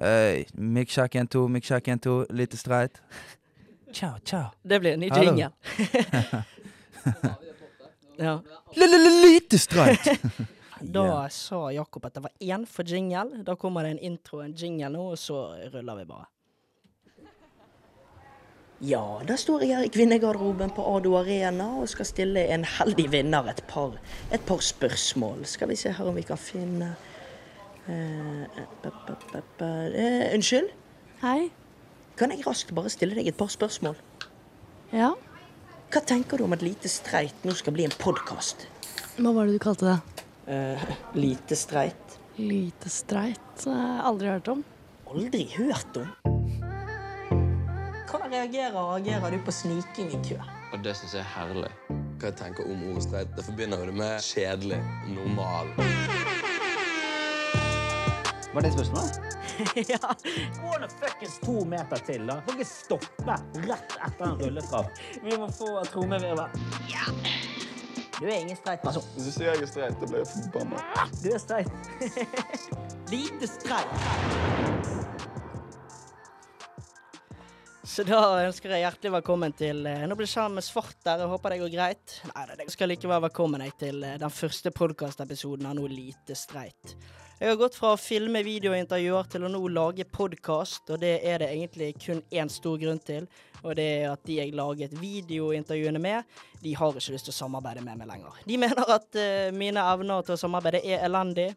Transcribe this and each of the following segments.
Hei, Mikksjakk 1-2, Mikksjakk 1-2, lite streit. Ciao, ciao. Det blir en ny jingle. ja. Lite streit! Da Yeah. sa Jakob at det var én for jingle. Da kommer det en intro og en jingle nå, og så ruller vi bare. Ja, da står jeg her i kvinnegarderoben på Ado Arena og skal stille en heldig vinner et par, et par spørsmål. Skal vi se her om vi kan finne Unnskyld? Hei. Kan jeg raskt bare stille deg et par spørsmål? Ja? Hva tenker du om at Lite streit nå skal bli en podkast? Hva var det du kalte det? Eh, lite streit? Lite streit? Eh, Aldri hørt om. Aldri hørt om. Hvordan reagerer, reagerer du på sniking i kø? Og det syns jeg er herlig. Hva jeg tenker om ordet streit? Det forbinder jo det med kjedelig, normal. Var det spørsmålet? ja. Gå nå fuckings to meter til, da. Må ikke stoppe rett etter en rulletrapp. Vi må få trommevirvel. Ja. Du er ingen streit person. Hvis du sier jeg er streit, da blir jeg forbanna. Du er streit. Lite streit. Så da ønsker jeg hjertelig velkommen til eh, Nå blir skjermen svart der, jeg håper det går greit. Nei, det skal likevel velkommen jeg til eh, den første podkastepisoden av Noe lite streit. Jeg har gått fra å filme videointervjuer til å nå lage podkast, og det er det egentlig kun én stor grunn til. Og det er at de jeg laget videointervjuene med, de har ikke lyst til å samarbeide med meg lenger. De mener at uh, mine evner til å samarbeide er elendig.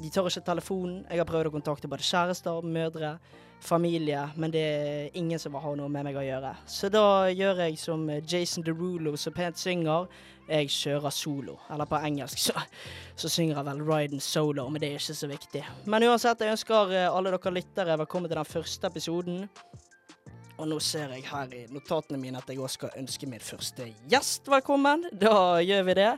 De tar ikke telefonen. Jeg har prøvd å kontakte både kjærester, mødre, familie, men det er ingen som vil ha noe med meg å gjøre. Så da gjør jeg som Jason Derulo så pent synger. Jeg kjører solo. Eller på engelsk så, så synger jeg vel 'Riding Solo', men det er ikke så viktig. Men uansett, jeg ønsker eh, alle dere lyttere velkommen til den første episoden. Og nå ser jeg her i notatene mine at jeg også skal ønske min første gjest velkommen. Da gjør vi det.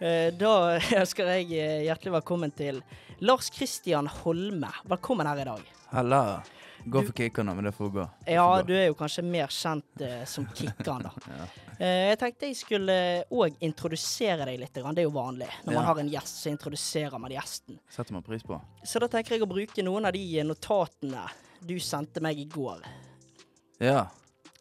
Eh, Da ønsker jeg eh, hjertelig velkommen til Lars Kristian Holme. Velkommen her i dag. Halla. Gå for kickerne, men det får gå. Det Ja, får gå. du er jo kanskje mer kjent eh, som kickeren, da. Eh, jeg tenkte jeg skulle òg introdusere deg litt. Det er jo vanlig. Når man Ja. har en gjest, så introduserer man gjesten. Setter man pris på. Så da tenker jeg å bruke noen av de notatene du sendte meg i går. Ja.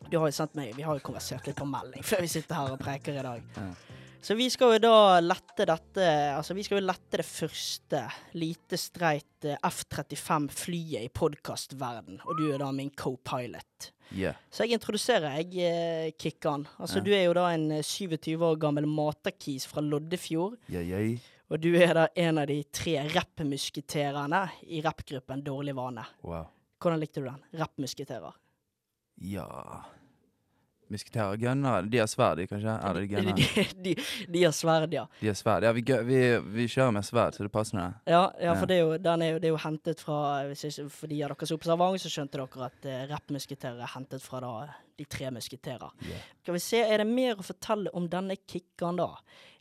Du har jo sendt meg, Vi har jo konversert litt på melding før vi sitter her og preker i dag. Ja. Så vi skal jo da lette dette Altså vi skal jo lette det første lite streit eh, F-35-flyet i podkastverden. Og du er da min co-pilot. Yeah. Så jeg introduserer jeg eh, Kikkan. Altså yeah. Du er jo da en eh, 27 år gammel matakis fra Loddefjord. Yeah, yeah. Og du er da en av de tre rappmusketerene i rappgruppen Dårlig vane. Wow. Hvordan likte du den? Rappmusketerer. Ja Musketerer. Gunnere. De har sverd, de, kanskje? Er det De, de, de, de har sverd, ja. De har sverd. Ja, vi, vi, vi kjører med sverd, så det passer nå. Ja, ja, for det er, jo, den er jo, det er jo hentet fra ikke, For de av dere som er observant, så skjønte dere at uh, rappmusketerer er hentet fra da de tre musketerer. Yeah. Skal vi se, er det mer å fortelle om denne kickeren da?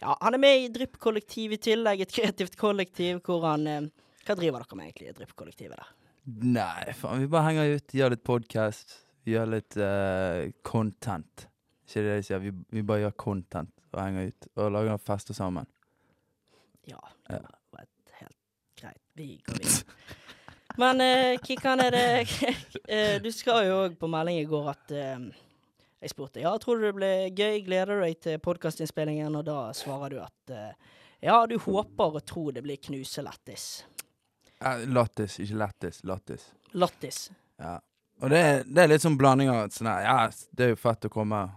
Ja, han er med i Drypp-kollektiv i tillegg, et kreativt kollektiv hvor han uh, Hva driver dere med egentlig i Drypp-kollektivet der? Nei, faen. Vi bare henger ut, gjør litt podkast, gjør litt uh, content. Ikke det de sier. Vi, vi bare gjør content og henger ut. Og lager fester sammen. Ja, Ja. det var helt greit. Vi går videre. Men uh, Kikkan, er det eh, Du skal jo òg på melding i går at eh, Jeg spurte ja, tror du det blir gøy, gleder du deg til podkastinnspillingen? Og da svarer du at eh, ja, du håper og tror det blir knuselettis. Eh, lattis, ikke lættis. Lattis. Lattis. Ja. Og det, er- det er litt sånn blanding av sånn her, Ja, det er jo fett å komme.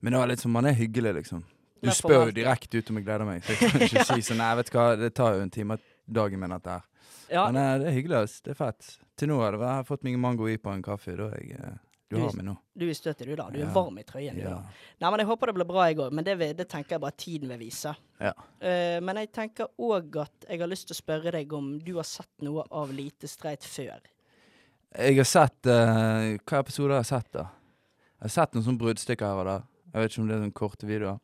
Men det var litt sånn, man er hyggelig, liksom. Du spør jo direkte ut om jeg gleder meg. Så jeg kan ikke si sånn Nei, vet du hva, det tar jo en time av dagen min, dette her. Ja, Men eh, det er hyggelig, ass. Det er fett. Til nå har det vært- jeg har fått meg en mango i på en kaffe. Da jeg eh, Du har meg nå. du er støtig, du, da. Du er Ja. varm i trøyen. du Ja. da. Nei, men Jeg håper det blir bra, jeg òg. Men det, vil, det tenker jeg bare tiden vil vise. Ja. Eh, men jeg tenker òg at jeg har lyst til å spørre deg om du har sett noe av Lite streit før. Jeg har sett uh, Hva episoder har jeg sett, da? Jeg har sett noen sånne bruddstykker her og der. Jeg vet ikke om det er sånne korte videoer.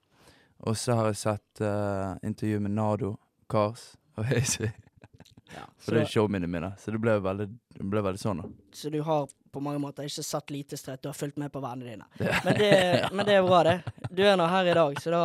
Og så har jeg sett uh, intervju med Nado, Kars og Hazy. Ja, For det er showminnene mine. Så det ble veldig, det ble veldig sånn, da. så du har på mange måter ikke satt Lite streit, du har fulgt med på vennene dine. Men det, men det er bra, det. Du er nå her i dag, så da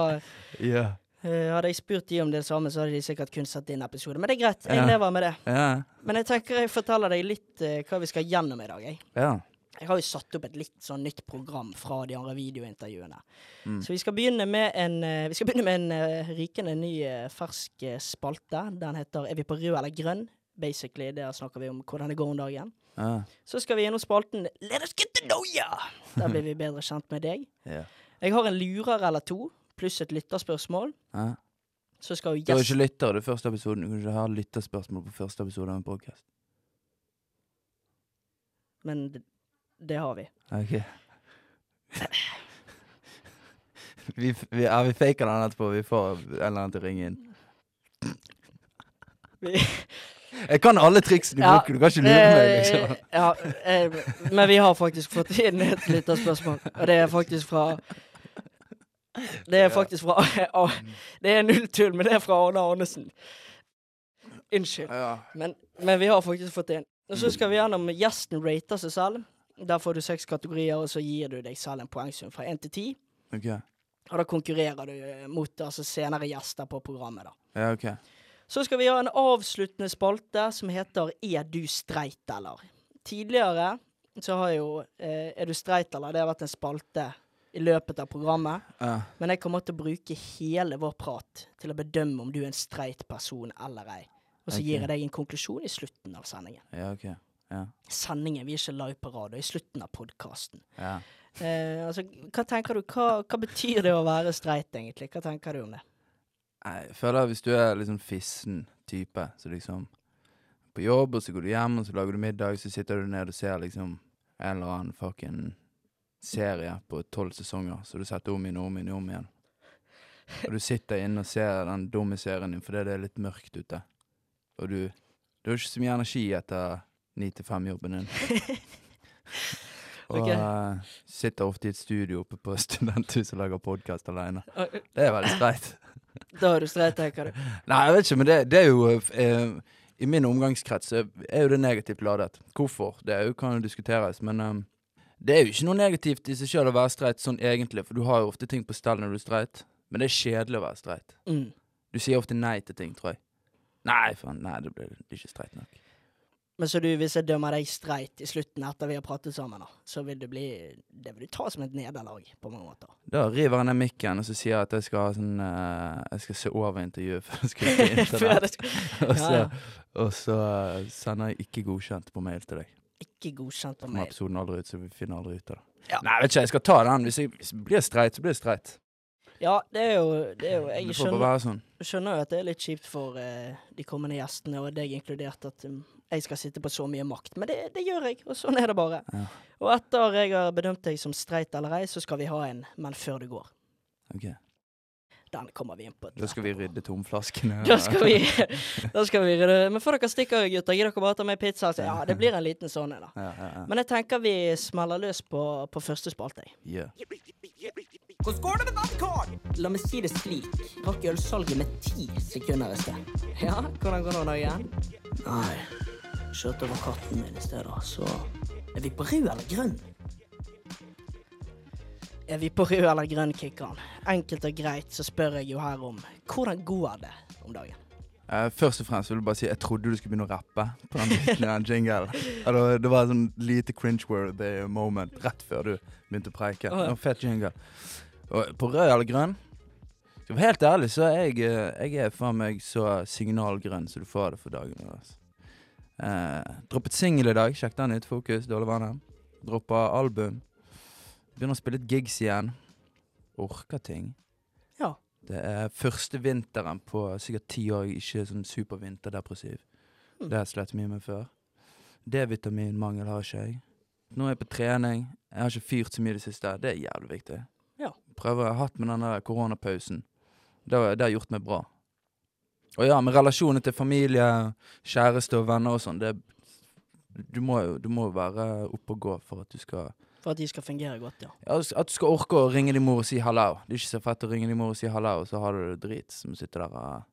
Ja. Eh, hadde jeg spurt de om det samme, så hadde de sikkert kun satt inn episode. Men det er greit, jeg Ja. lever med det. Ja. Men jeg tenker jeg forteller deg litt uh, hva vi skal gjennom i dag. Jeg. ja. jeg har jo satt opp et litt sånn nytt program fra de andre videointervjuene. Mm. Så vi skal begynne med en, uh, vi skal begynne med en uh, rykende ny fersk spalte. Den heter Er vi på rød eller grønn? Basically, Der snakker vi om hvordan det går om dagen. ja. Så skal vi gjennom spalten Let us get to know ya! Der blir vi bedre kjent med deg. ja. Jeg har en lurer eller to, pluss et lytterspørsmål. ja. Så skal jo Du har gjest... ikke lytter det er første episoden. Du kan ikke ha lytterspørsmål på første episode av en podkast. Men det, det har vi. Ok. vi, vi, ja, vi faker den etterpå. Vi får en eller annen til å ringe inn. Vi- Jeg kan alle triksene Ja. Du kan ikke lure meg, liksom. Eh, ja, eh, men vi har faktisk fått inn et lytterspørsmål, og det er faktisk fra Det er faktisk fra ah, Det er null tull, men det er fra Arne Arnesen. Unnskyld. Men, men vi har faktisk fått inn. Og så skal vi gjennom gjesten rater seg selv. Der får du seks kategorier, og så gir du deg selv en poengsum fra én til ti. Ok. Og da konkurrerer du eh, mot altså, senere gjester på programmet. da. Ja, ok. Så skal vi ha en avsluttende spalte som heter Er du streit, eller? Tidligere så har jo eh, Er du streit, eller? Det har vært en spalte i løpet av programmet. Ja. Men jeg kommer til å bruke hele vår prat til å bedømme om du er en streit person eller ei. Og så okay. gir jeg deg en konklusjon i slutten av sendingen. ja, okay. Ja. Sendingen, vi er ikke live på radio. I slutten av podkasten. ja. Eh, altså, hva tenker du? Hva, hva betyr det å være streit, egentlig? Hva tenker du om det? Jeg føler at hvis du er liksom fissen type, så liksom På jobb, og så går du hjem, og så lager du middag, så sitter du ned og ser liksom en eller annen fucking serie på tolv sesonger, så du setter om igjen og om igjen og om igjen. Og du sitter inne og ser den dumme serien din fordi det er litt mørkt ute. Og du Du har ikke så mye energi etter ni til fem-jobben din. Og okay. uh, sitter ofte i et studio oppe på studenthuset og lager podkast alene. Det er veldig streit. Da er du streit, tenker du. Nei, jeg vet ikke, men det, det er jo eh, I min omgangskrets er jo det negativt ladet. Hvorfor? Det jo, kan jo diskuteres, men eh, det er jo ikke noe negativt i seg sjøl å være streit sånn egentlig, for du har jo ofte ting på stell når du er streit. Men det er kjedelig å være streit. Mm. Du sier ofte nei til ting, tror jeg. Nei, faen, nei, det blir ikke streit nok. Men så du, hvis jeg dømmer deg streit i slutten etter vi har pratet sammen, da, så vil det bli Det vil du ta som et nederlag, på mange måter. Da river han ned mikken og så sier jeg at jeg skal ha sånn uh, Jeg skal se over intervjuet før jeg skal på internett. skal- og så, ja. og så eh, sender jeg ikke godkjent på mail til deg. Ikke godkjent på kommer episoden aldri ut, så vi finner aldri ut av det. Ja. Nei, vet ikke, jeg skal ta den. Hvis jeg, hvis jeg blir streit, så blir jeg streit. Ja, det er jo, det er jo Jeg Det får bare skjønner, være sånn. skjønner jo at det er litt kjipt for eh, de kommende gjestene, og deg inkludert, at um, jeg skal sitte på så mye makt. Men det, det gjør jeg, og sånn er det bare. Ja. Og etter jeg har bedømt deg som streit eller ei, så skal vi ha en Men før du går. Ok, Den kommer vi inn på. Da skal vi rydde tomflaskene. Da skal vi, da skal vi rydde. Men før dere stikker, gutter, gir dere bare ta med pizza? Så, ja, det blir en liten sånn en, da. Ja, ja, ja. Men jeg tenker vi smeller løs på, på første spalte. jeg. Ja. Hvordan går det med den? La meg si det slik. Rakk ølsalget med ti sekunder i sted. Ja, hvordan går det nå igjen? Nei, kjørte over katten min i stedet, så Er vi på rød eller grønn? Er vi på rød eller grønn, kickeren? Enkelt og greit så spør jeg jo her om hvordan går det om dagen? Uh, først og fremst vil jeg bare si jeg trodde du skulle begynne å rappe på den biten av jingle. Eller, det var et sånn lite cringe-worthy moment rett før du begynte å preike. Oh, ja. Det var Fet jingle. Og på rød eller grønn Skal jeg være helt ærlig, så er jeg, eh, jeg er faen meg så signalgrønn som du får det for dagen. Altså. Uh, droppet singel i dag. Sjekk den ut. Fokus, Dårlig vann. Droppa album. Begynner å spille litt gigs igjen. Orker ting. Ja. Det er første vinteren på sikkert ti år jeg ikke er sånn supervinterdepressiv. Mm. Det har jeg slitt mye med før. D-vitaminmangel har ikke jeg. Nå er jeg på trening. Jeg har ikke fyrt så mye i det siste. Det er jævlig viktig. Ja. Prøver jeg har hatt med den der koronapausen. Det, det har gjort meg bra. Og ja, med relasjoner til familie, kjæreste og venner og sånn, det du må jo være oppe og gå for at du skal For at de skal fungere godt, ja. ja, At du skal orke å ringe din mor og si hallo. Det er ikke så fett å ringe din mor og si hallo, og så har du det drit som sitter der og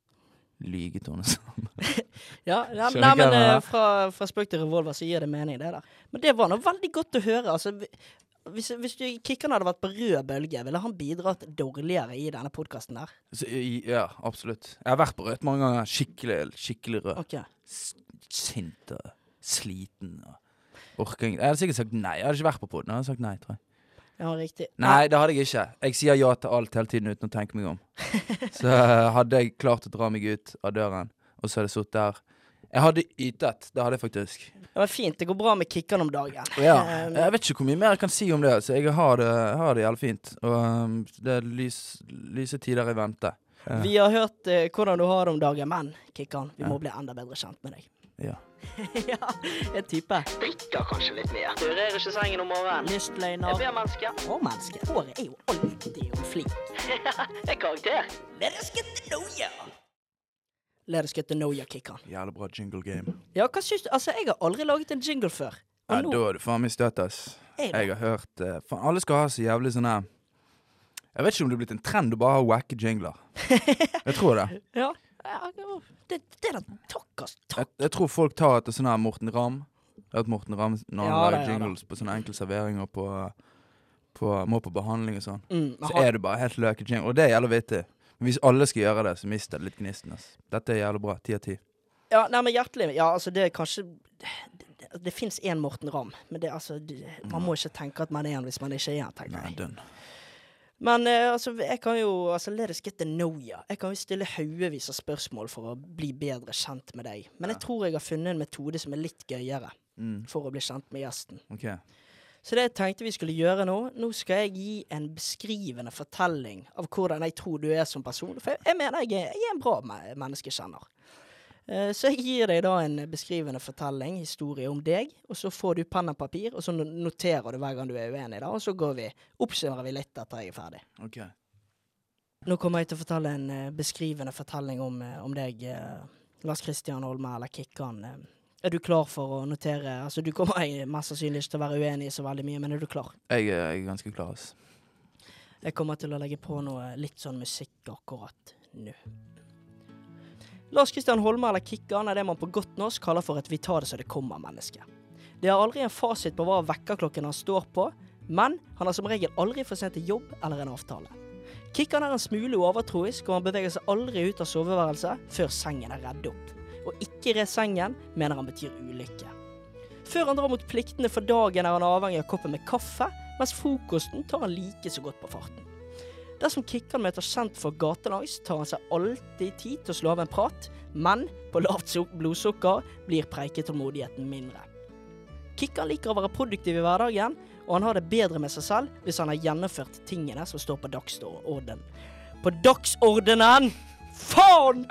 lyger til henne. sånn. Ja, ja nei, men eh, fra, fra spøk til revolver så gir det mening, det der. Men det var nå veldig godt å høre. Altså, Hvis, hvis du, kickeren hadde vært på rød bølge, ville han bidratt dårligere i denne podkasten der? Så, ja, absolutt. Jeg har vært på rødt mange ganger. Skikkelig, skikkelig rød. Ok. Sint og sliten og orker ikke Jeg hadde sikkert sagt nei. Jeg hadde ikke vært på poden. Jeg hadde sagt nei, tror jeg. Ja, riktig. Nei, det hadde jeg ikke. Jeg sier ja til alt hele tiden uten å tenke meg om. Så eh, hadde jeg klart å dra meg ut av døren, og så hadde jeg sittet der Jeg hadde ytet. Det hadde jeg faktisk. Det var fint. Det går bra med Kikkan om dagen. Ja, Um, jeg vet ikke hvor mye mer jeg kan si om det. Så jeg har det, har det jævlig fint. Og um, det er lys, lyse tider i vente. Vi har hørt eh, hvordan du har det om dagen, men Kikkan, vi må bli enda bedre kjent med deg. Ja. ja, en type. Drikker kanskje litt mer. Rører ikke sengen om morgenen. Lystløgner. B-menneske. Og menneske. Håret er jo alltid om flink. en karakter. Let us get to know ya. Let us get to know ya, Kikkan. Jævlig bra jingle game. Ja, hva syns du? Altså, jeg har aldri laget en jingle før. Og Ja, nå da er du faen meg støtt, ass. Jeg har hørt uh, Faen, alle skal ha så jævlig sånn her Jeg vet ikke om det er blitt en trend å bare ha wacke jingler. Jeg tror det. Ja. Ja, det, det er da takk. Jeg, jeg tror folk tar etter sånn her Morten Ramm. Jeg har hørt Morten Ramm når han Ja, lager jingles ja, på sånne enkle serveringer på, på Må på behandling og sånn. Mm, Så er det bare helt løke jingle. Og det er jævlig vittig. Men hvis alle skal gjøre det, så mister det litt gnisten. ass. Dette er jævlig bra. Ti av ti. Ja, nei, men hjertelig Ja, altså, det er kanskje Det, det, det fins én Morten Ramm, men det, altså, det, man må ikke tenke at man er en hvis man ikke er en, tenker Nei, jeg. dønn. Men eh, altså, jeg kan jo altså, Let us get to know ya. Jeg kan jo stille haugevis av spørsmål for å bli bedre kjent med deg. Men jeg tror jeg har funnet en metode som er litt gøyere Mm, for å bli kjent med gjesten. OK. Så det jeg tenkte vi skulle gjøre nå, nå skal jeg gi en beskrivende fortelling av hvordan jeg tror du er som person. For jeg, jeg mener jeg er, jeg er en bra me menneskekjenner. Eh, så jeg gir deg da en beskrivende fortelling, historie om deg, og så får du penn og papir, og så noterer du hver gang du er uenig, da, og så går vi, oppsummerer vi litt etter jeg er ferdig. ok. Nå kommer jeg til å fortelle en eh, beskrivende fortelling om, eh, om deg, Lars Kristian Holme, eller Kikkan. er du klar for å notere? Altså, du kommer mest sannsynlig ikke til å være uenig i så veldig mye, men er du klar? Jeg, jeg er ganske klar, Altså. Jeg kommer til å legge på noe litt sånn musikk akkurat nå. Lars Kristian Holme eller Kikkan er det man på godt norsk kaller for et vi tar det så det kommer-menneske. Det er aldri en fasit på hva vekkerklokken han står på, men han har som regel aldri for sent til jobb eller en avtale. Kikkan er en smule overtroisk, og han beveger seg aldri ut av soveværelset før sengen er redd opp. Og ikke re sengen mener han betyr ulykke. Før han drar mot pliktene for dagen er han avhengig av koppen med kaffe, mens frokosten tar han like så godt på farten. Dersom kickeren møter kjent for gatelangs, tar han seg alltid tid til å slå av en prat, men på lavt blodsukker blir preiketålmodigheten mindre. Kikkan liker å være produktiv i hverdagen, og han har det bedre med seg selv hvis han har gjennomført tingene som står på dagsorden. På dagsordenen! Faen!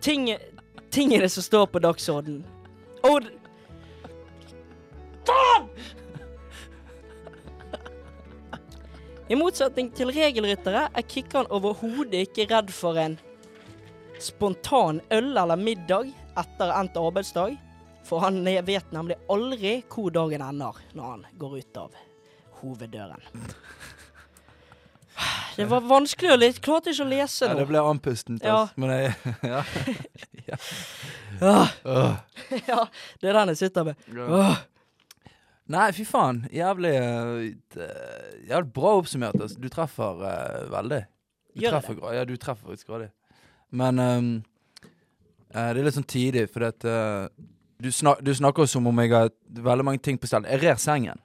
Ting, tingene som står på dagsordenen. Ord... I motsetning til regelryttere er Kikkan overhodet ikke redd for en spontan øl eller middag etter endt arbeidsdag, for han vet nemlig aldri hvor dagen ender når han går ut av hoveddøren. Det var vanskelig å lese. Klarte ikke å lese Ja, det ble andpustent, Ja. ass. Men jeg ja. ja. Ja, det er den jeg sitter med. Åh. Nei, fy faen. Jævlig eh, Jævlig bra oppsummert. Altså. Du treffer uh, veldig. Du Gjør treffer, det? Ja, du treffer faktisk grådig. Men um, uh, det er litt sånn tidlig, for at uh, du, snak, du snakker som om jeg har veldig mange ting på stell. Jeg rer sengen.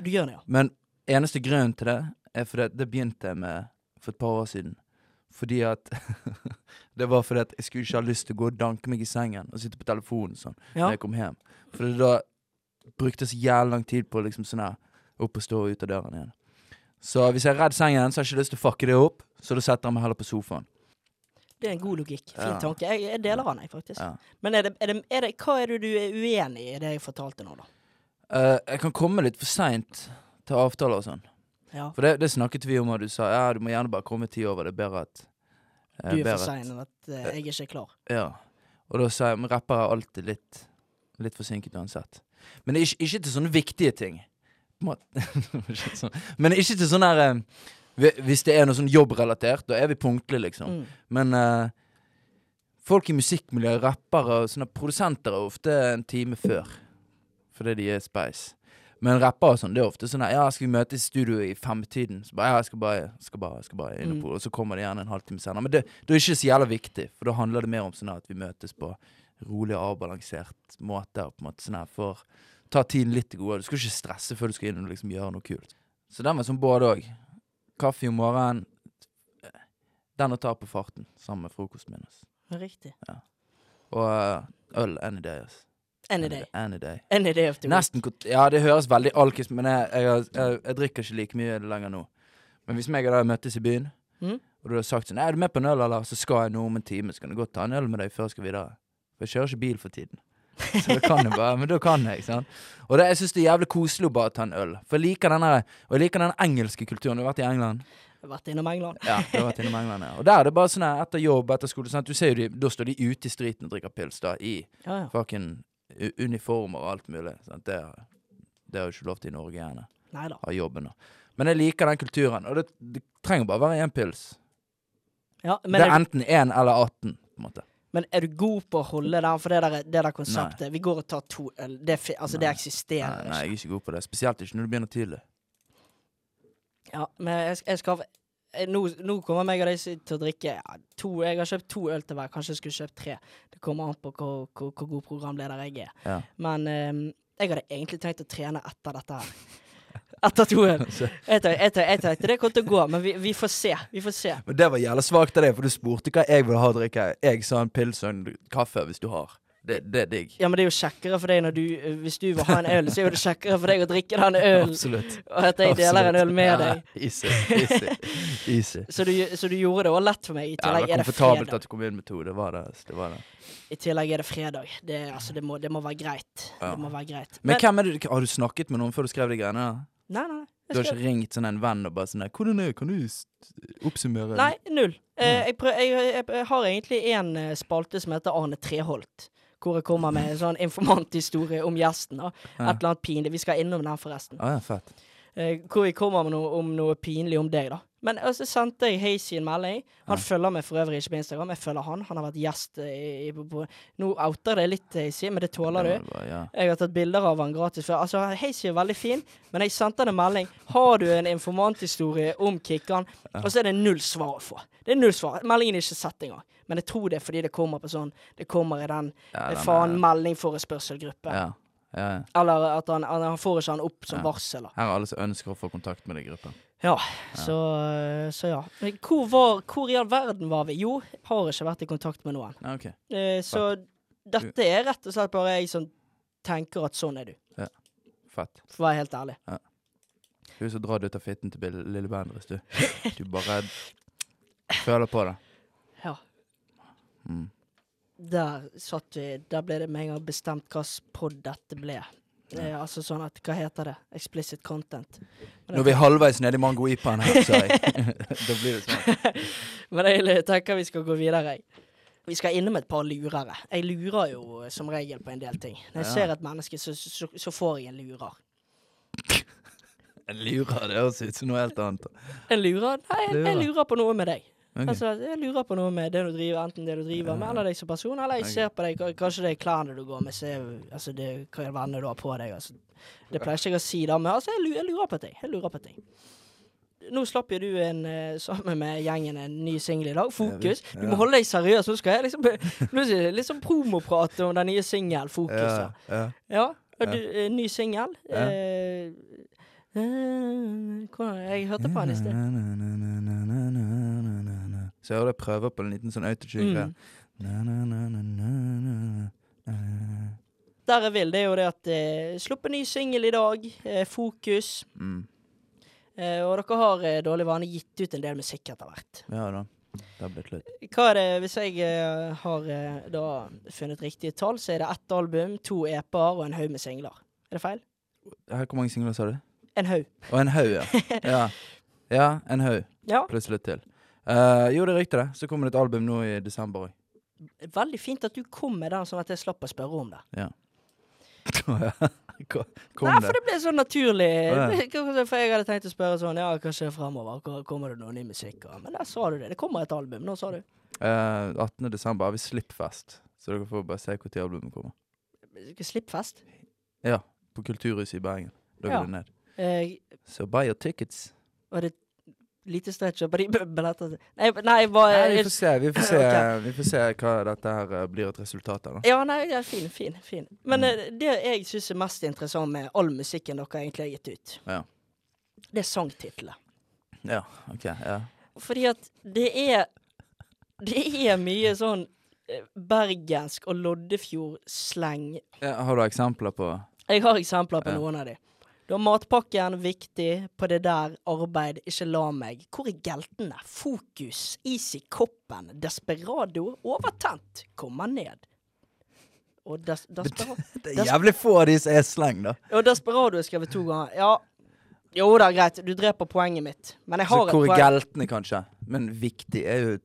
Du gjør det, ja. Men eneste grunnen til det er fordi det begynte jeg med for et par år siden. Fordi at Det var fordi at jeg skulle ikke ha lyst til å gå og danke meg i sengen og sitte på telefonen sånn ja. når jeg kom hjem. For da brukte så jævlig lang tid på liksom sånn her opp og stå og ut av døren igjen. Så hvis jeg er redd sengen, så har jeg ikke lyst til å fucke det opp, så da setter jeg meg heller på sofaen. Det er en god logikk. Fin Ja. tanke. Jeg, jeg deler den, jeg, faktisk. Ja. Men er det, er det, er det, hva er det du er uenig i i det jeg fortalte nå, da? Uh, jeg kan komme litt for seint til avtaler og sånn. Ja. For det, det snakket vi om, og du sa ja, du må gjerne bare komme ti over. Det er bedre at uh, Du er for sein enn at uh, jeg ikke er klar. Ja. Og da sa jeg men rapper er alltid litt, litt forsinket uansett. Men ikke, ikke til sånne viktige ting. Men ikke til sånn her eh, Hvis det er noe sånn jobbrelatert, da er vi punktlige, liksom. Mm. Men uh, folk i musikkmiljøet, rappere og sånne produsenter er ofte en time før. Fordi de er speis. Men rappere og sånn, det er ofte sånn her, Ja, skal vi møtes i studio i femtiden? Så bare, ja, jeg skal bare, skal bare, skal bare inn Mm. på Og så kommer det gjerne en halvtime senere. Men det, det er ikke så jævla viktig, for da handler det mer om sånn at vi møtes på rolig og avbalansert måte. På en måte sånn her for Ta tiden litt til gode. Du skal ikke stresse før du skal inn og liksom gjøre noe kult. Så den var sånn både òg. Kaffe om morgenen. Den å ta på farten sammen med frokosten min. Riktig. Ja. Og eh, øl any day. Ass. Any day. Any day. Any day of the. Nesten Ja, det høres veldig alkis men jeg, jeg, jeg, jeg drikker ikke like mye lenger nå. Men hvis meg og deg møttes i byen, mm. og du har sagt sånn 'Er du med på en øl, eller?' Så skal jeg nå om en time, så kan jeg godt ta en øl med deg før jeg skal videre. For jeg kjører ikke bil for tiden. Så da kan jeg bare, men da kan jeg, ikke sant. Og det, jeg syns det er jævlig koselig å bare ta en øl. For jeg liker den og jeg liker den engelske kulturen. Du har vært i England? Jeg har vært innom England. Ja, du har vært innom England, ja. Og der er det bare sånn her, etter jobb, etter skole sant? Du ser jo de, Da står de ute i streeten og drikker pils, da, i Ja, ja. fucking uniformer og alt mulig. Sant? Det, det har jo ikke lov til i Norge, gjerne. Neida. Av jobben. da. Men jeg liker den kulturen. Og det, det trenger bare være én pils. Ja, men, det er jeg... enten én eller 18, på en måte. Men er du god på å holde den? For det der, det der konseptet Vi går og tar to øl. Det, altså, det Nei. eksisterer Nei, nei, jeg er ikke god på det. Spesielt ikke når du begynner tidlig. Ja, men jeg, jeg skal nå, nå kommer meg og deg til å drikke ja, to Jeg har kjøpt to øl til hver. Kanskje jeg skulle kjøpt tre. Det kommer an på hvor, hvor, hvor god programleder jeg er. Ja. Men um, jeg hadde egentlig tenkt å trene etter dette her. Etter to øl. Så- Jeg tenkte det kom til å gå, men vi, vi får se. Vi får se. Men det var jævla svakt av deg, for du spurte hva jeg ville ha å drikke. Jeg sa en pils og en kaffe, hvis du har. Det, det er digg. Ja, men det er jo kjekkere for deg når du eh, Hvis du vil ha en øl, så er det kjekkere for deg å drikke den ølen, Absolutt. og at jeg deler en øl med deg. Ja, easy, easy. easy. Så du, så du gjorde det også lett for meg. I Ja, det var er det komfortabelt at du kom inn med to. Det var det. det, var det. I tillegg er det fredag. Det, altså, det, må, det må være greit. Ja. Det må være greit. Men hvem er det, har du snakket med noen før du skrev de greiene? Nei, nei. Du har ikke ringt sånn en venn og bare sånn 'Hvordan er? Kan du oppsummere?' nei, null. Eh, jeg, prøv, jeg, jeg, jeg har egentlig en eh, spalte som heter Arne Treholt. Hvor jeg kommer med en sånn informanthistorie om gjesten. Da. Et Ja. eller annet pinlig. Vi skal innom den, forresten. Ah, ja, fett. Eh, hvor jeg kommer med noe, om noe pinlig om deg, da. Men så sendte jeg Hazy en melding. Han Ja. følger meg for øvrig ikke på Instagram. Jeg følger han. Han har vært gjest eh, i, på, på Nå outer det litt, Hazy, men det tåler du. ja. Jeg har tatt bilder av han gratis før. Altså, Hazy er veldig fin, men jeg sendte han en melding. Har du en informanthistorie om Kikkan? Og så er det null svar å få. Det er null svar. Meldingen er ikke sett engang. Men jeg tror det er fordi det kommer på sånn Det kommer i den Ja, eh, den faen er- meldingforespørselgruppe. Ja. Ja, ja. Eller at han, han, får ikke han opp som Ja. varsel. Her er alle som ønsker å få kontakt med deg i gruppen. Ja, så, så ja. Hvor, var, hvor i all verden var vi? Jo, har ikke vært i kontakt med noen. Okay. Eh, så dette er rett og slett bare jeg som tenker at sånn er du. Ja. Fett. For å være helt ærlig. Du er så drar ut av fitten til lille Bendriss, du. Du bare føler på det. Ja. Mm. Der satt vi. Der ble det med en gang bestemt hva pod dette ble. Eh, altså sånn at Hva heter det? Explicit content. Men vi er halvveis nede i mango-ipaen her, sa jeg. da blir det sånn. Men jeg tenker vi skal gå videre. jeg. Vi skal innom et par lurere. Jeg lurer jo eh, som regel på en del ting. Når jeg Ja. ser et menneske, så, så, så får jeg en lurer. En lurer, det høres ut som noe helt annet. En lurer? Nei, jeg, jeg lurer på noe med deg. Ok. Altså, jeg lurer på noe med det du driver, enten det du driver med, eller deg som person, eller jeg okay. ser på deg, kanskje det er klærne du går med, så er, altså, det er hva all du har på deg, altså. Det pleier ikke jeg å si da, men altså, jeg, lurer på ting. Jeg lurer på ting. Nå slapp jo du en, eh, sammen med gjengen en ny singel i dag, Fokus. Ja, Du ja. må holde deg seriøs, nå skal jeg liksom, plutselig liksom promoprate om den nye singelen Fokus. Ja, Ja, ja. ja. Du, eh, ny singel. Ja. Eh, eh, jeg hørte på den i sted. Så jeg hører jeg prøver på en liten sånn autotune-greie. Mm. Der jeg vil, det er jo det at eh, Sluppet ny singel i dag. Eh, fokus. Mm. Eh, og dere har eh, dårlig vane gitt ut en del musikk etter hvert. Ja da. Det har blitt litt. Hva er det, hvis jeg eh, har da funnet riktige tall, så er det ett album, to EP-er og en haug med singler. Er det feil? Her, Hvor mange singler sa du? En haug. Og en haug, ja. ja. Ja, en haug. Ja. Pluss litt til. Eh, jo, det er riktig, det. Så kommer det et album nå i desember òg. Veldig fint at du kom med den, sånn at jeg slapp å spørre om det. Kom Nei, for det. ble så naturlig. For jeg hadde tenkt å spørre sånn Ja, hva skjer fremover? Kommer det noe ny musikk? Men der sa du det. Det kommer et album. Nå sa du. Uh, 18. desember har vi Slippfest, så dere får bare se når albumet kommer. Slippfest? Ja, på Kulturhuset i Bergen. Da går Ja. det ned. Uh, Så buy your tickets. var det lite stretch på de billettene? Nei, nei, bare Nei, vi får se, vi får se, okay. vi får se hva dette her eh, blir et resultat av. Ja, nei, ja, fin, fin. fin. Men Mm. eh, det jeg syns er mest interessant med all musikken dere egentlig har gitt ut, Ja. det er sangtitler. Ja, ok, ja. Fordi at det er Det er mye sånn eh, bergensk og Loddefjord-sleng. ja. Har du eksempler på Jeg har eksempler på noen av de. Du har matpakken, viktig, på det der, arbeid, ikke la meg. Hvor er geltene? Fokus, is i koppen, desperado, overtent, kommer ned. Og des, desperado Det er jævlig få av de som er sleng, da. Og desperado er skrevet to ganger. Ja, jo da, greit, du dreper poenget mitt. Men jeg Så et poeng. hvor er geltene, kanskje? Men viktig er jo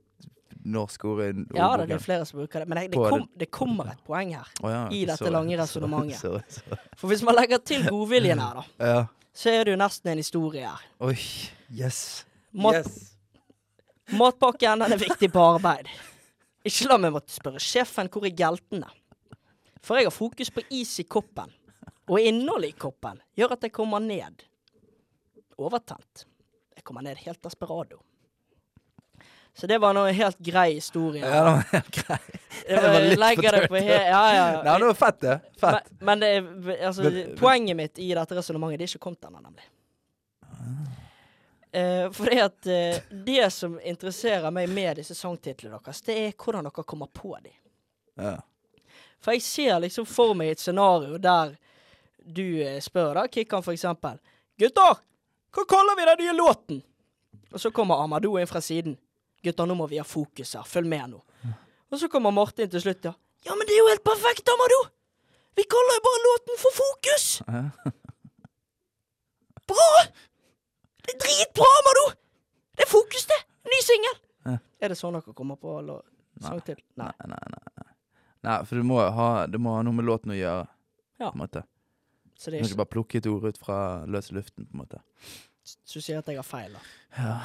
et norsk ord i Ja da, det er flere som bruker det. Men det, det, kom, det kommer et poeng her. oh, ja, i dette sorry, lange resonnementet. For hvis man legger til godviljen her, da, Ja. så er det jo nesten en historie her. Oi, yes. Mat, yes. Matpakken den er viktig på arbeid. Ikke la meg måtte spørre sjefen hvor er geltene. For jeg har fokus på is i koppen. Og innholdet i koppen gjør at jeg kommer ned. Overtent. Jeg kommer ned helt desperado. Så det var en helt grei historie. Ja, det var helt grei. Jeg det var litt legger for det på tørt. ja, ja, ja. Nei, det var fett, det. Fett. Men, men det er, altså, Men- poenget mitt i dette resonnementet det er ikke kommet ennå, nemlig. Uh, for det at uh, det som interesserer meg med disse sangtitlene deres, det er hvordan dere kommer på dem. Ja. For jeg ser liksom for meg et scenario der du eh, spør da, Kikkan for eksempel. Gutter, hva kaller vi den nye låten? Og så kommer Amadou inn fra siden. Gutter, nå må vi ha fokus her. Følg med nå. Og så kommer Martin til slutt, ja. Ja, men det er jo helt perfekt, Amadou! Vi kaller jo bare låten for Fokus! Ja. Bra! Det er dritbra, Amadou! Det er Fokus, det! Ny singel! Ja. Er det sånn dere kommer på eller sang til? Nei. Nei, nei, nei. nei. For du må, ha, du må ha noe med låten å gjøre. Ja. På en måte. Så Du det er ikke ikke bare plukke et ord ut fra løse luften, på en måte. Så du sier at jeg har feil, da. Ja.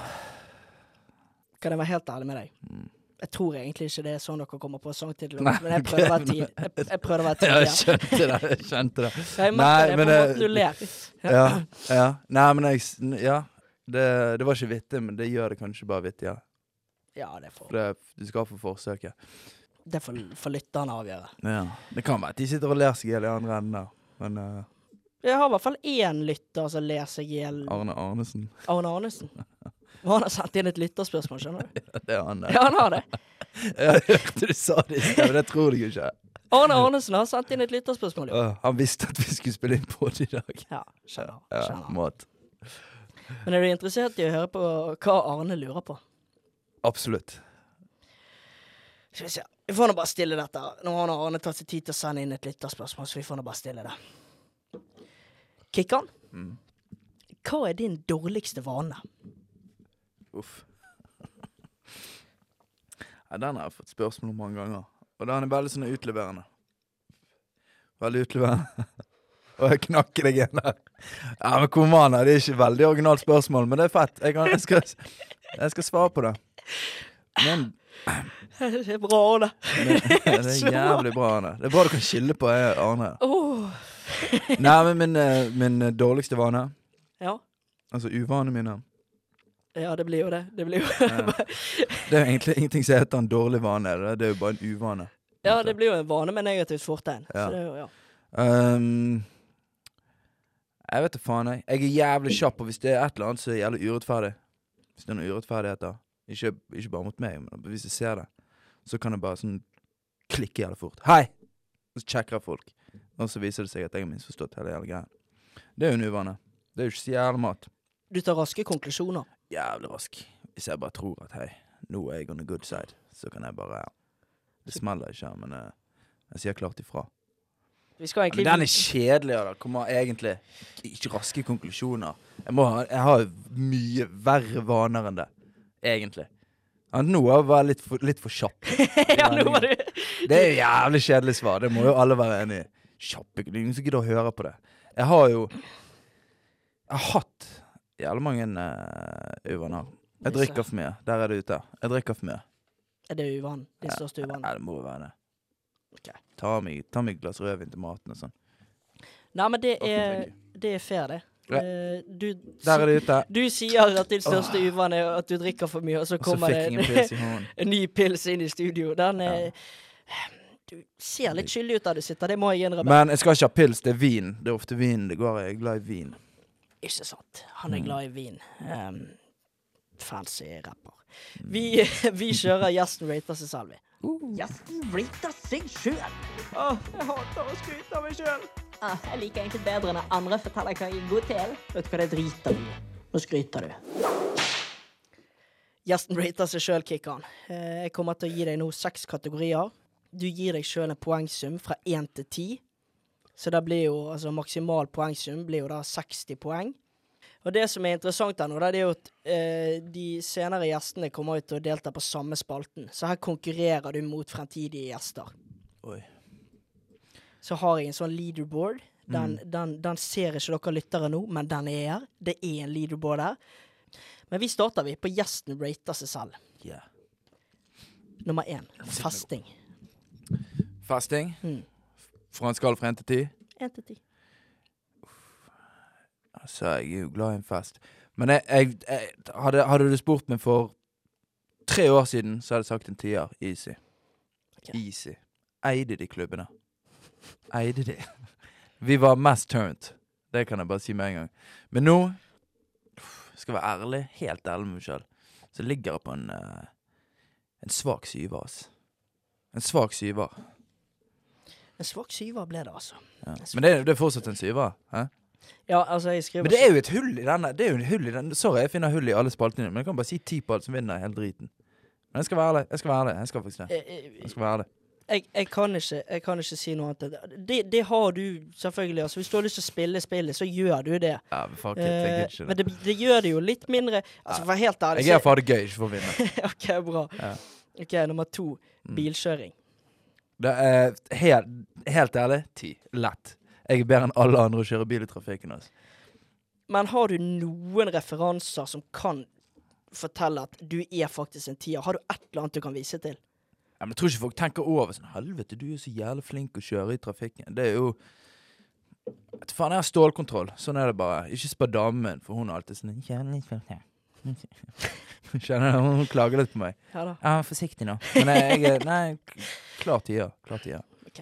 Kan jeg være helt ærlig med deg? Mm. Jeg tror egentlig ikke det er sånn dere kommer på sangtitler, Nei, men jeg prøvde å være tid. Jeg, jeg prøvde å være Ja, jeg skjønte det. Jeg skjønte det. Jeg merker det på en måten du ler. Ja, ja. Nei, men jeg Ja. Det, det var ikke vittig, men det gjør det kanskje bare vittig, ja. Ja, det får, det, du skal få forsøket. det får, får lytterne avgjøre. Ja. Det kan være at de sitter og ler seg i hjel i andre enden der. Men uh, Jeg har i hvert fall én lytter som ler seg i hjel. Arne Arnesen Arne Arnesen. Og han har sendt inn et lytterspørsmål, skjønner du. Det er han. Ja, han har det. Jeg hørte du sa det i sted, men det tror jeg ikke. Arne Arnesen har sendt inn et lytterspørsmål. Åh, han visste at vi skulle spille inn på det i dag. Ja, skjønner. Ja, skjønner. mat. Men er du interessert i å høre på hva Arne lurer på? Absolutt. Skal vi se. Vi får nå bare stille dette. Nå har Arne tatt seg tid til å sende inn et lytterspørsmål, så vi får nå bare stille det. Kikkan, Mm. hva er din dårligste vane? Uff. Ja, den har jeg fått spørsmål om mange ganger. Og den er veldig sånn utleverende. Veldig utleverende. Og jeg knakker deg igjen der. Ja, men kom an, det er ikke veldig originalt spørsmål, men det er fett. Jeg, kan, jeg, skal, jeg skal svare på det. Men, Det er bra, Arne. det er jævlig bra, Arne. Det er bra du kan skille på jeg, Arne. Åh. Nei, men min, eh, min dårligste vane, Ja. altså uvanene mine ja, det blir jo det. Det blir jo Det er jo egentlig ingenting som heter en dårlig vane. Det det er jo bare en uvane. Ja, det blir jo en vane med negativt fortegn. Ja. Så det jo, ja. Um, jeg vet da faen, jeg. Jeg er jævlig kjapp, og hvis det er et eller annet som er jævlig urettferdig Hvis det er noen urettferdigheter, ikke, ikke bare mot meg, men hvis jeg ser det, så kan jeg bare sånn klikke jævlig fort. Hei! Og så sjekker jeg folk. Og så viser det seg at jeg har misforstått hele jævla greia. Det er jo en uvane. Det er jo ikke så jævlig mat. Du tar raske konklusjoner. Jævlig rask. Hvis jeg bare tror at hei, nå er jeg on the good side, så kan jeg bare Det smeller ikke, men eh, jeg sier klart ifra. Egentlig Men den er kjedelig, da. Kommer egentlig ikke raske konklusjoner. Jeg, må ha, jeg har mye verre vaner enn det, egentlig. Ja, nå var jeg litt for, litt for kjapp. Ja, nå var du Det er jo jævlig kjedelig svar. Det må jo alle være enig i. Kjappe Det er ingen som gidder å høre på det. Jeg har jo Jeg har hatt jævlig mange uh, uvaner. Jeg drikker for mye. Der er det ute. Jeg drikker for mye. Er det uvanen? Din største uvanen? Ja, det må være det. Okay. Ta meg, et glass rødvin til maten og sånn. Nei, men det er det er fair, det. Ja. Eh, du, Der er det ute. du sier at din største uvane er at du drikker for mye, og så kommer det en hånden. en ny pils inn i studio. Den er Du ser litt skyldig ut der du sitter, det må jeg innrømme. Men jeg skal ikke ha pils, det er vin. Det er ofte vin det går i. Jeg er glad i vin. Ikke sant. Han er Mm. glad i vin. Um, fancy rapper. Mm. Vi, vi kjører gjesten rater seg selv, vi. Gjesten rater seg sjøl. Åh, jeg hater å skryte av meg sjøl. Ah, jeg liker egentlig bedre når andre forteller hva jeg er god til. Vet du hva, det driter du i. Nå skryter du. Gjesten rater seg sjøl, Kikkan. Eh, Jeg kommer til å gi deg nå seks kategorier. Du gir deg sjøl en poengsum fra én til ti. Så det blir jo altså maksimal poengsum blir jo da 60 poeng. Og det som er interessant her nå, det er jo at eh, de senere gjestene kommer ut og deltar på samme spalten. Så her konkurrerer du mot fremtidige gjester. Oi. Så har jeg en sånn leaderboard. Den, den, den ser ikke dere lyttere nå, men den er her. Det er en leaderboard her. Men vi starter vi på gjesten rater seg selv. Yeah. Nummer én festing. Festing. Mm. Fra en skala fra én til ti. Én til ti. Altså, jeg er jo glad i en fest. Men jeg, jeg, jeg hadde, hadde du spurt meg for tre år siden, så hadde jeg sagt en tier. Easy. Okay. Easy. Eide de klubbene. Eide de. Vi var mest turned. Det kan jeg bare si med en gang. Men nå Skal jeg være ærlig, helt ærlig med meg sjøl, så ligger jeg på en eh, En svak syver, altså. En svak syver. En svak syver ble det, altså. Ja. Men det, det er fortsatt en syver. Ja, altså, jeg skriver Men det er jo et hull i denne. Det er jo et hull i denne. Sorry, jeg finner hull i alle spaltene, men jeg kan bare si ti på alt som vinner hele driten. Men jeg skal være ærlig. Jeg skal være ærlig. Jeg skal faktisk det. Eh, eh, Jeg skal være ærlig. jeg, jeg, kan ikke, jeg kan ikke si noe annet. Det, det har du selvfølgelig. Altså, hvis du har lyst til å spille spillet, så gjør du det. Ja, men fuck it. Jeg Eh, gidder men det. det, det gjør det jo litt mindre Altså, for helt ærlig Jeg er for det gøy, ikke for å vinne. OK, bra. Ja. OK, nummer to. Mm. Det er helt, helt ærlig ti. Lett. Jeg er bedre enn alle andre å kjøre bil i trafikken. Altså. Men har du noen referanser som kan fortelle at du er faktisk en tier? Har du et eller annet du kan vise til? Ja, men jeg tror ikke folk tenker over sånn Helvete, du er så jævlig flink å kjøre i trafikken. Det er jo Faen, jeg har stålkontroll. Sånn er det bare. Ikke spør damen min, for hun er alltid sånn «Kjære, Skjønner du? Hun klager litt på meg. Ja da. Ja, forsiktig nå. Men jeg, jeg Nei, klar tida. Klar tida. Ok.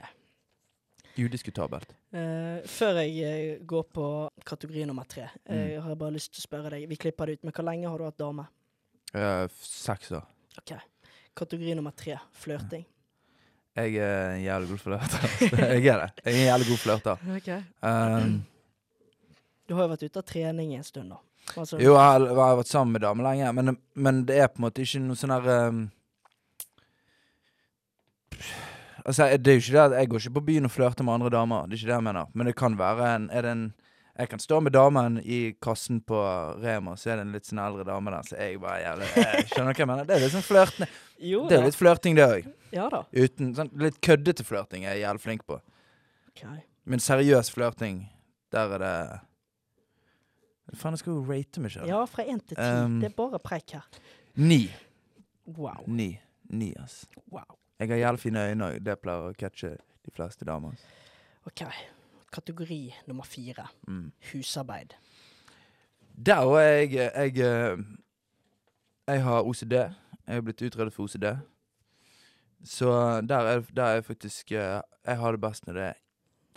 Udiskutabelt. Uh, før jeg eh, går på kategori nummer tre, Mm. eh, har jeg bare lyst til å spørre deg Vi klipper det ut, men hvor lenge har du hatt dame? Seks år. OK. Kategori nummer tre flørting. Jeg er en jævlig god flørter. jeg er det. Jeg er en jævlig god flørter. Um, Du har jo vært ute av trening en stund nå. Altså, jo, jeg har, jeg har vært sammen med damer lenge, men, men det er på en måte ikke noe sånn der um, Altså, det er jo ikke det at jeg går ikke på byen og flørter med andre damer. Det er ikke det jeg mener. Men det kan være en, er det en Jeg kan stå med damen i kassen på Rema, så er det en litt sånn eldre dame der, så jeg bare jævlig jeg Skjønner du hva jeg mener? Det er litt sånn flørtende. Det er litt flørting, det òg. Ja da. Uten sånn Litt køddete flørting er jeg jævlig flink på. Okay. Men seriøs flørting, der er det Faen, jeg skal jo rate meg sjøl. Ja, fra én til ti. Um, det er bare preik her. Ni. Wow. Ni. Ni, ass. wow. Jeg har jævlig fine øyne og Det pleier å catche de fleste damer. OK. Kategori nummer fire. Mm. Husarbeid. Der òg er jeg Jeg, eh, jeg har OCD. Jeg har blitt utredet for OCD. Så der er, der er jeg faktisk eh, Jeg har det best når det er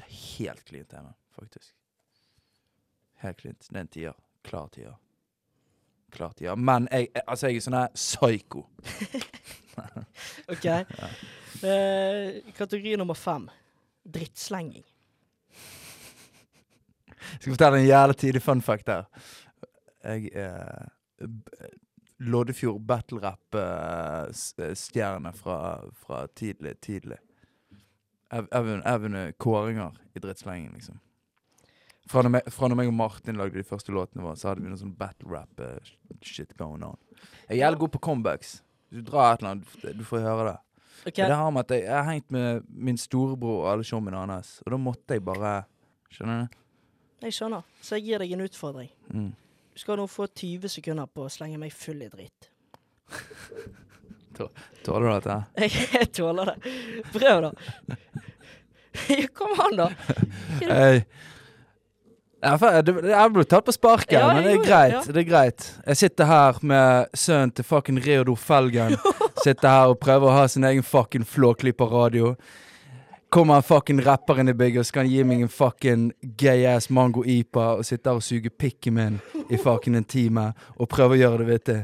er helt klint hjemme, faktisk. Helt klint. Det er en tier. Klar tier. Klar tier. Men jeg, altså, jeg er sånn her psyko. OK. Eh, kategori nummer fem. Drittslenging. Jeg skal fortelle en jævlig tidlig fun fact her. Jeg er Loddefjord battle rap-stjerne fra, fra tidlig, tidlig. Jeg jeg vunnet kåringer i drittslenging, liksom. Fra når, meg, fra når meg og Martin lagde de første låtene våre, så hadde vi noe sånn battle rap-shit going on. Jeg er jævlig god på comebacks. Du drar et eller annet, du får høre det. Okay. Men Det har med at jeg, jeg har hengt med min storebror og alle showmene hans, og da måtte jeg bare Skjønner du? Jeg skjønner. Så jeg gir deg en utfordring. Mm. Du skal nå få 20 sekunder på å slenge meg full i dritt. Tåler du dette? Jeg, jeg tåler det. Prøv, da. Kom an, da. Hei. Ja, for, det, det, jeg ble tatt på sparket, Ja, men det er greit. ja. Det er greit. Jeg sitter her med sønnen til fucking Reodor Felgen. sitter her og prøver å ha sin egen fucking flåklyper-radio. Kommer en fucking rapper inn i bygget og skal han gi meg en fucking gay-ass mango-ipa og sitte her og suge pikken min i fucking en time og prøve å gjøre det vittig.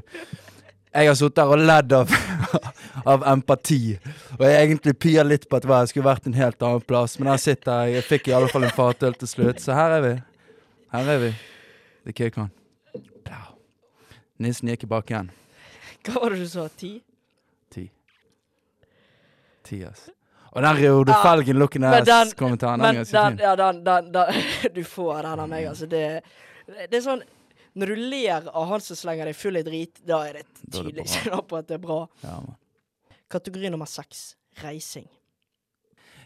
Jeg har sittet her og ledd av, av empati. Og jeg egentlig pia litt på at jeg skulle vært en helt annen plass. Men her sitter jeg. Jeg fikk i alle fall en fatøl til slutt, så her er vi. Her er vi. The Kick Nissen gikk i bakken. Hva var det du sa? Ti? Ti. Ti, ass. Og den Reode Ah, men Felgen-looking-ass-kommentaren, den Men den, ja, den, den, den Du får den av meg, altså. Det, det er sånn Når du ler av han som slenger deg full i drit, Da er det tydelig signal på at det er bra. Ja. Kategori nummer seks. Reising.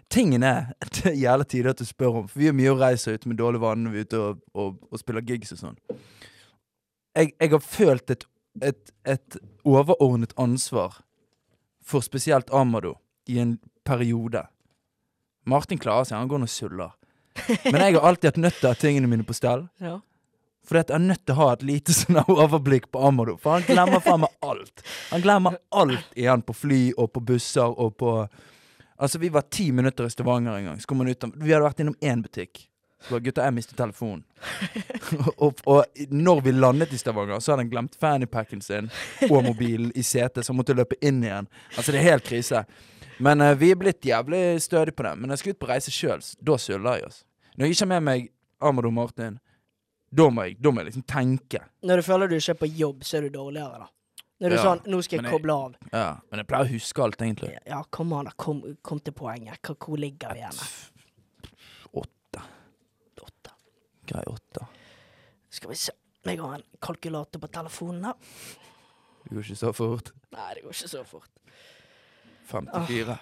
Tingen er, det er jævla tidlig at du spør om, for vi er mye å reise ut med dårlig vann når vi er ute og, og, og spiller gigs og sånn. Jeg, jeg har følt et, et, et overordnet ansvar for spesielt Amado i en periode. Martin klarer seg, han går og suller. Men jeg har alltid hatt nødt til å ha tingene mine på stell. Ja. Fordi at jeg er nødt til å ha et lite sånn overblikk på Amado. For han glemmer faen meg alt. Han glemmer alt igjen på fly og på busser og på Altså, vi var ti minutter i Stavanger en gang. Ut Vi hadde vært innom én butikk. Så gutta, jeg mistet telefonen. og, og når vi landet i Stavanger, så hadde han glemt fannypacken sin og mobilen i setet, så han måtte løpe inn igjen. Altså, det er helt krise. Men uh, vi er blitt jævlig stødige på det. Men når jeg skal ut på reise sjøl, da søler jeg, oss. Når jeg ikke har med meg Amado Martin, da må jeg, da må jeg liksom tenke. Når du føler du ikke er på jobb, så er du dårligere, da. Når du ja, sånn 'Nå skal jeg, jeg koble av'. Ja, Men jeg pleier å huske alt, egentlig. Ja, kom an, da. Kom, kom, til poenget. Hvor, hvor ligger vi igjen? Åtte. Åtte. Grei åtte. Skal vi se. Jeg har en kalkulator på telefonen her. Det går ikke så fort. Nei, det går ikke så fort. 54. Ah.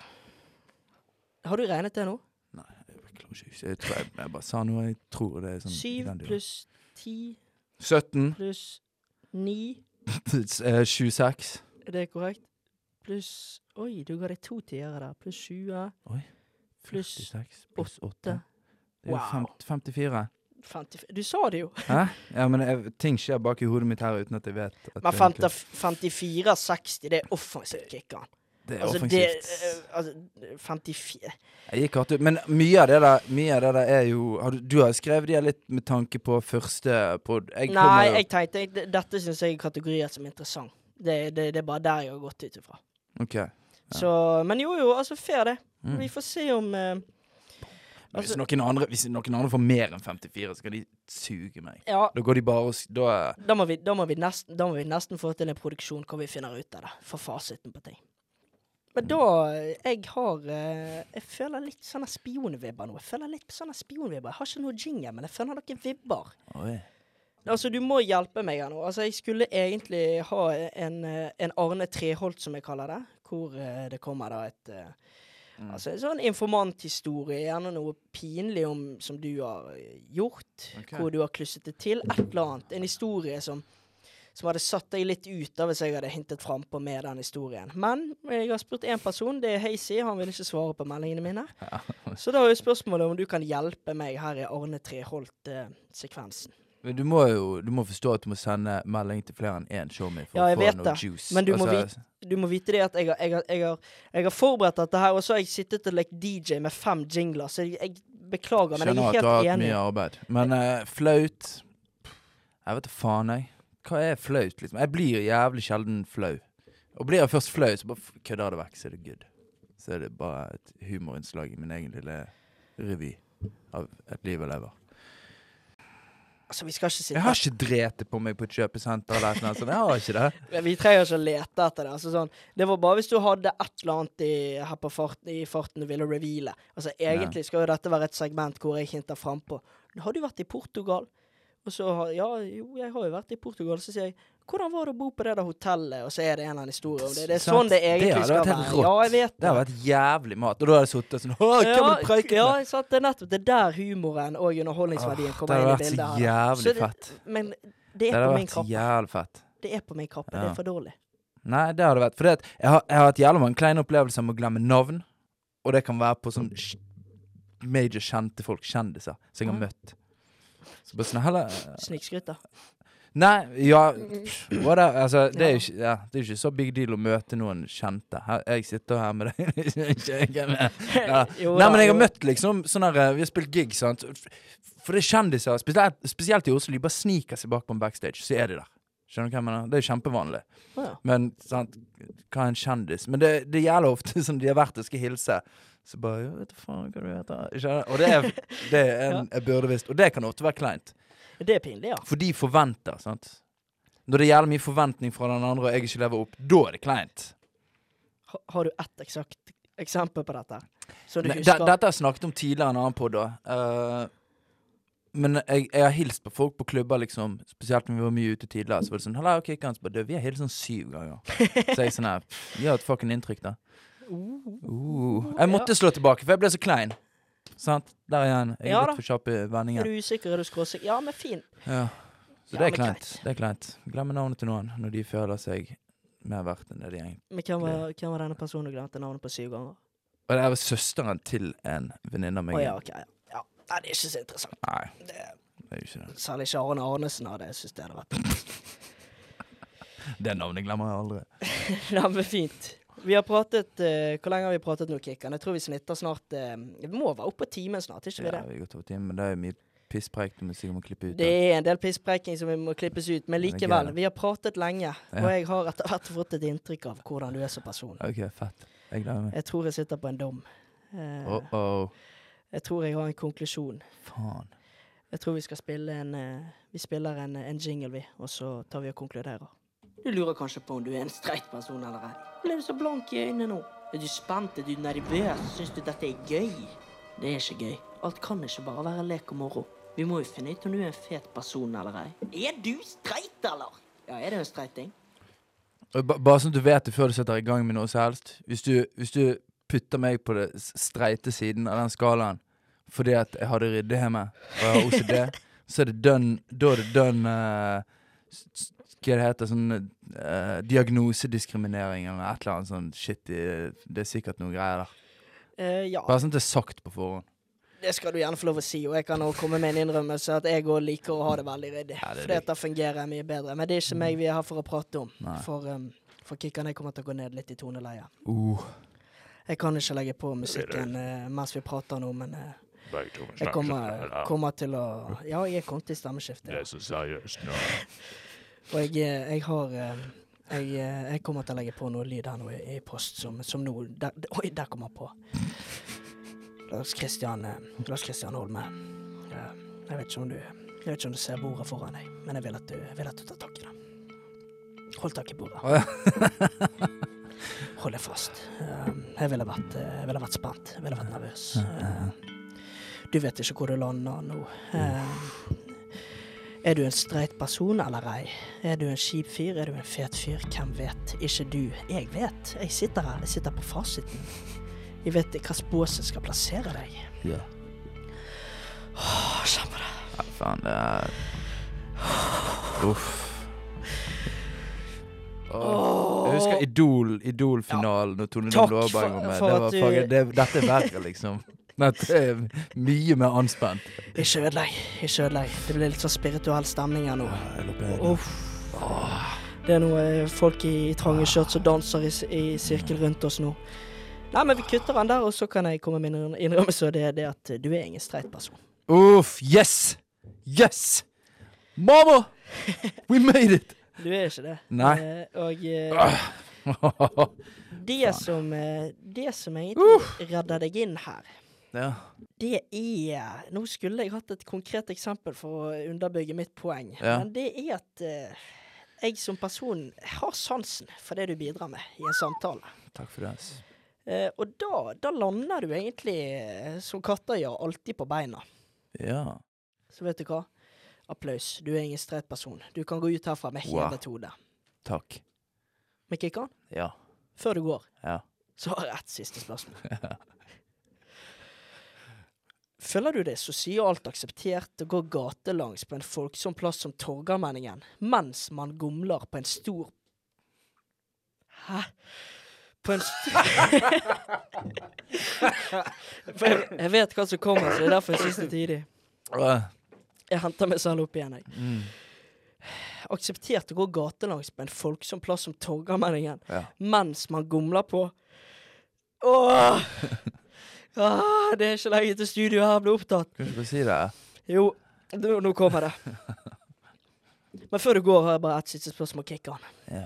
Har du regnet det nå? Nei, jeg klarer ikke jeg, jeg, jeg bare sa noe jeg tror det er sånn 7 pluss 10 17. pluss 9 Eh, Sju-seks. Er det korrekt? Pluss Oi, du ga deg to tiere der. Pluss 20. Oi. Pluss 46. Pluss 8. Det er jo wow. 54. 50, du sa det jo! Hæ? Ja, men jeg, Ting skjer bak i hodet mitt her uten at jeg vet. At men 54-60, det er offensivt kickan. Det er Altså, det offensivt. eh, altså, 54 Jeg gikk hardt ut. Men mye av det der, mye av det der er jo har du, du har skrevet de litt med tanke på første pod. Jeg Nei, kommer jeg tenkte jeg, dette syns jeg er kategorier som er interessant. Det, det, det er bare der jeg har gått ut ifra. Ok. Så Men jo, jo, altså fair det. Mm. Vi får se om uh, Hvis altså- noen, andre, hvis noen andre får mer enn 54, så skal de suge meg. Ja, Da går de bare og Da da må, vi, da, må vi nesten, da må vi nesten få til en produksjon hvor vi finner ut av det. For fasiten på ting. Men da Jeg har eh, Jeg føler litt sånne spionvibber nå. Jeg føler litt sånne spionvibber. Jeg har ikke noe jingle, men jeg føler noen vibber. Oi. Altså, du må hjelpe meg her nå. Altså, jeg skulle egentlig ha en, eh, en Arne Treholt, som jeg kaller det. Hvor eh, det kommer da et Mm. Altså en sånn informanthistorie, gjerne noe pinlig om som du har gjort. okay. Hvor du har klusset det til. Et eller annet. En historie som som hadde satt deg litt ut av hvis jeg hadde hintet frampå med den historien. Men jeg har spurt én person, det er Hazy. Han vil ikke svare på meldingene mine. Så da er jo spørsmålet om du kan hjelpe meg her i Arne Treholt-sekvensen. Men du må jo du må forstå at du må sende melding til flere enn én showme for Ja, å få noe det. juice. Men du må Altså, du må vite det at jeg har, jeg har, jeg har, jeg har forberedt dette her, og så har jeg sittet og lekt DJ med fem jingler, så jeg, beklager, men jeg er helt enig. Skjønner er at du har hatt mye arbeid. Men uh, flaut Jeg vet da faen, jeg. Hva er flaut, liksom? Jeg blir jævlig sjelden flau. Og blir jeg først flau, så bare kødder det vekk, så er det good. Så er det bare et humorinnslag i min egen lille revy av et liv jeg lever. Altså, vi skal ikke sitte Jeg har ikke dretet på meg på et kjøpesenter eller noe sånt. Jeg har ikke det. Vi trenger ikke å lete etter det. Altså, sånn, det var bare hvis du hadde et eller annet i, her på farten, i farten du ville reveale. Altså, egentlig skal jo dette være et segment hvor jeg hinter frampå. Har du vært i Portugal? Og så har Ja, jo, jeg har jo vært i Portugal. Så sier jeg hvordan var det å bo på det der hotellet? Og så er det en eller annen historie om det. Det er sånn det Det egentlig hadde skal være. Ja, jeg vet Det Det har vært jævlig mat. Og da hadde jeg sittet sånn Å, hvem er det preiket ja, med? sant, det er nettopp det er der humoren og underholdningsverdien Det kommer hadde inn i vært så bildet. her. jævlig Så det- fett. Men det Det er hadde på min vært kappe. jævlig. Det er på min kappe. Det er for dårlig. Nei, det har det vært. For jeg, har, jeg har hatt jævlig mange kleine opplevelser med å glemme navn. Og det kan være på sånn major kjente folk, kjendiser, som jeg har Ja. møtt. Så bare sånn heller Snikskryter. Nei, ja what up? det, altså, det, er jo ikke, ja, det er jo ikke så big deal å møte noen kjente. Her, jeg sitter her med deg. Ja. Nei, men jeg har møtt liksom sånn her eh, Vi har spilt gig, sant. For det er kjendiser, spesielt, spesielt i Oslo, de bare sniker seg bak på en backstage, så er de der. Skjønner du hva jeg mener? Det er jo kjempevanlig. Men sant, hva er en kjendis? Men det, det gjelder ofte som de har vært og skal hilse. Så bare ja, vet du faen hva du heter. Og det er, det er en, jeg burde visst. Og det kan ofte være kleint. Det er pinlig, ja. For de forventer, sant. Når det gjelder mye forventning fra den andre, og jeg ikke lever opp, da er det kleint. Ha, har du ett eksakt eksempel på dette? Ne-? Dette har jeg snakket om tidligere i en annen podd, da. Eh, men jeg, jeg har hilst på folk på klubber, liksom. Spesielt når vi var mye ute tidligere. Så var det sånn Hallo, okay, kan jeg bare, du, Vi har hilst sånn syv ganger. Så jeg sånn her Gjør et fucking inntrykk, da. Uh. Jeg måtte slå tilbake, for jeg ble så klein. Sant? Der igjen. Jeg er Ja litt for kjapp i vendingen. du usikker, er du skråsikker? Ja, men fin. Ja. Så Ja, det er kleint. Det er kleint. Glemme navnet til noen når de føler seg mer verdt enn det de egentlig Men hvem var, hvem var denne personen du glemte navnet på syv ganger? Og det vel søsteren til en venninne av meg. ja, ok. Ja. ja. Nei, det er ikke så interessant. Nei, Det, det er jo ikke det. særlig ikke Arne Arnesen hadde syntes det hadde vært Det navnet glemmer jeg aldri. Nei, men fint. Vi har pratet eh, Hvor lenge har vi pratet nå, Kikkan? Jeg tror vi snitter snart eh, Vi må være oppe på timen snart, ikke vi Ja, det? vi går to timen, men det er jo mye pisspreik du må sikkert må klippe ut. Det da. er en del pisspreiking som vi må klippes ut, men er likevel. Vi har pratet lenge, og jeg har etter hvert fått et inntrykk av hvordan du er som person. OK, fett. Jeg gleder meg. Jeg tror jeg sitter på en dom. Eh, Oh, oh. Jeg tror jeg har en konklusjon. Faen. Jeg tror vi skal spille en eh, Vi spiller en, en jingle, vi, og så tar vi og konkluderer. Du lurer kanskje på om du er en streit person eller ei. Ble du så blank i øynene nå? Er du spent? Er du nervøs? Syns du dette er gøy? Det er ikke gøy. Alt kan ikke bare være lek og moro. Vi må jo finne ut om du er en fet person eller ei. Er du streit, eller? Ja, er det en streiting? Bare sånn at du vet det før du setter i gang med noe som helst. Hvis du, hvis du putter meg på den streite siden av den skalaen fordi at jeg hadde ryddehemme og jeg har OCD, så er det dønn Da er det dønn eh, Hva det heter sånn uh, Diagnosediskriminering eller et eller annet sånn shit i Det er sikkert noe greier der. Uh, ja. Bare sånn at det er sagt på forhånd. Det skal du gjerne få lov å si, og jeg kan også komme med en innrømmelse at jeg òg liker å ha det veldig ryddig. Ja, det er for dette fungerer mye bedre. Men det er ikke meg vi er her for å prate om. Nei. For, um, for kickerne kommer til å gå ned litt i toneleie. Uh. Jeg kan ikke legge på musikken uh, mens vi prater nå, men uh, jeg kommer, kommer til å Ja, jeg kom til stemmeskiftet. ja. så seriøst nå. Og jeg, eh, jeg har eh, jeg, eh, jeg kommer til å legge på noe lyd her nå i, i post som, som nå der, Oi, der kom han på. Lars Kristian Lars Kristian Holme. Jeg vet ikke om du Jeg vet ikke om du ser bordet foran deg, men jeg vil at du, vil at du tar tak i det. Hold tak i bordet. Ja. Hold deg fast. Jeg ville vært, jeg ville vært spent. Jeg ville vært nervøs. Du vet ikke hvor du lander nå. Er du en streit person eller ei? Er du en kjip fyr? Er du en fet fyr? Hvem vet? Ikke du. Jeg vet. Jeg sitter her. Jeg sitter på fasiten. Jeg vet hva hvilken bås jeg skal plassere deg. Ja. Åh, Kjenn på det. Ja, faen, det er Uff. Oh. Jeg husker Idol, Idol-finalen og Tone Damli var for- med. Det var du- det, dette er verre, liksom. Dette er mye mer anspent. Ikke ødelegg. Ikke ødelegg. Det blir litt sånn spirituell stemning her nå. Uff. Det er noe folk i, i trange skjørt som danser i, i sirkel rundt oss nå. Nei, men vi kutter den der, og så kan jeg komme med en innrømmelse, og det er det at du er ingen streit person. Uff, yes! Yes! Mama! We made it! Du er ikke det. Nei. Eh, og uh, det, som, eh, det som egentlig redder deg inn her, ja. det er Nå skulle jeg hatt et konkret eksempel for å underbygge mitt poeng, Ja. men det er at uh, jeg som person har sansen for det du bidrar med i en samtale. Takk for det. Eh, og da, da lander du egentlig, eh, som katter gjør, alltid på beina. Ja. Så vet du hva? Applaus. Du er ingen streit person. Du kan gå ut herfra med Wow. hevet hode. Takk. Med Kikkan, Ja. før du går, Ja. så har jeg ett siste spørsmål. Føler du det sosialt akseptert å gå gatelangs på en folksom plass som Torgallmenningen mens man gomler på en stor Hæ? På en stor jeg, vet hva som kommer, så det er derfor jeg syns det er tidlig. Jeg henter meg selv opp igjen, jeg. Mm. Akseptert å gå gatelangs på en folksom plass som Torgallmenningen Ja. mens man gomler på Åh! Ah, det er ikke lenge til studio her blir opptatt. Kan ikke bare si det? Jo, nå, nå kommer det. Men før du går, har jeg bare ett siste spørsmål. Kick an. Ja.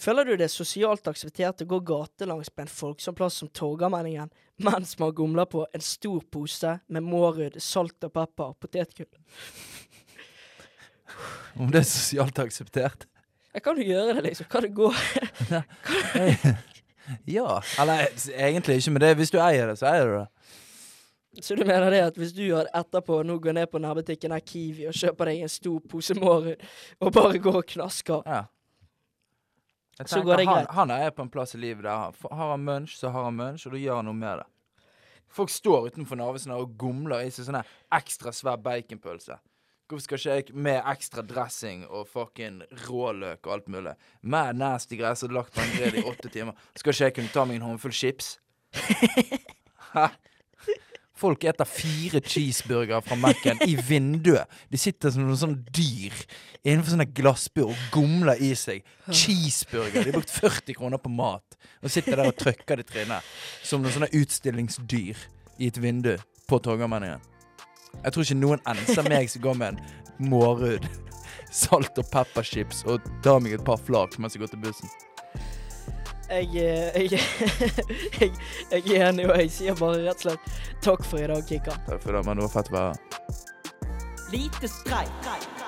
Føler du det sosialt akseptert å gå gatelangs på en folksom plass som Torgallmenningen mens man gomler på en stor pose med mårud, salt og pepper og potetgull? Om det er sosialt akseptert? Jeg kan jo gjøre det, liksom. Kan det gå? Ja. Eller egentlig ikke, men det, hvis du eier det, så eier du det. Så du mener det at hvis du har etterpå nå går ned på nærbutikken her Kiwi og kjøper deg en stor pose morgen og bare går og knasker Ja. Jeg Så tenker, går det han, greit. han er på en plass i livet der han- har han munch, så har han munch, og da gjør han noe med det. Folk står utenfor Narvesen og gomler i seg sånne ekstra svær baconpølse. Hvorfor skal ikke jeg med ekstra dressing og fucking råløk og alt mulig? Med nasty greier som lagt på en grill i åtte timer. Skal ikke jeg kunne ta meg en håndfull chips? Hæ? Folk eter fire cheeseburgere fra Mac-en i vinduet. De sitter som noen sånne dyr innenfor sånne glassbur og gomler i seg cheeseburger. De har brukt 40 kroner på mat og sitter der og trykker det i trynet som noen sånne utstillingsdyr i et vindu på Torgallmenningen. Jeg tror ikke noen enser meg som går med en mårud, salt og pepperchips og tar meg et par flak mens jeg går til bussen. Jeg, eh, jeg, jeg, jeg er enig, og jeg sier bare rett og slett takk for i dag, Kikkan. Takk for det, men det var fett å være her. Lite streik.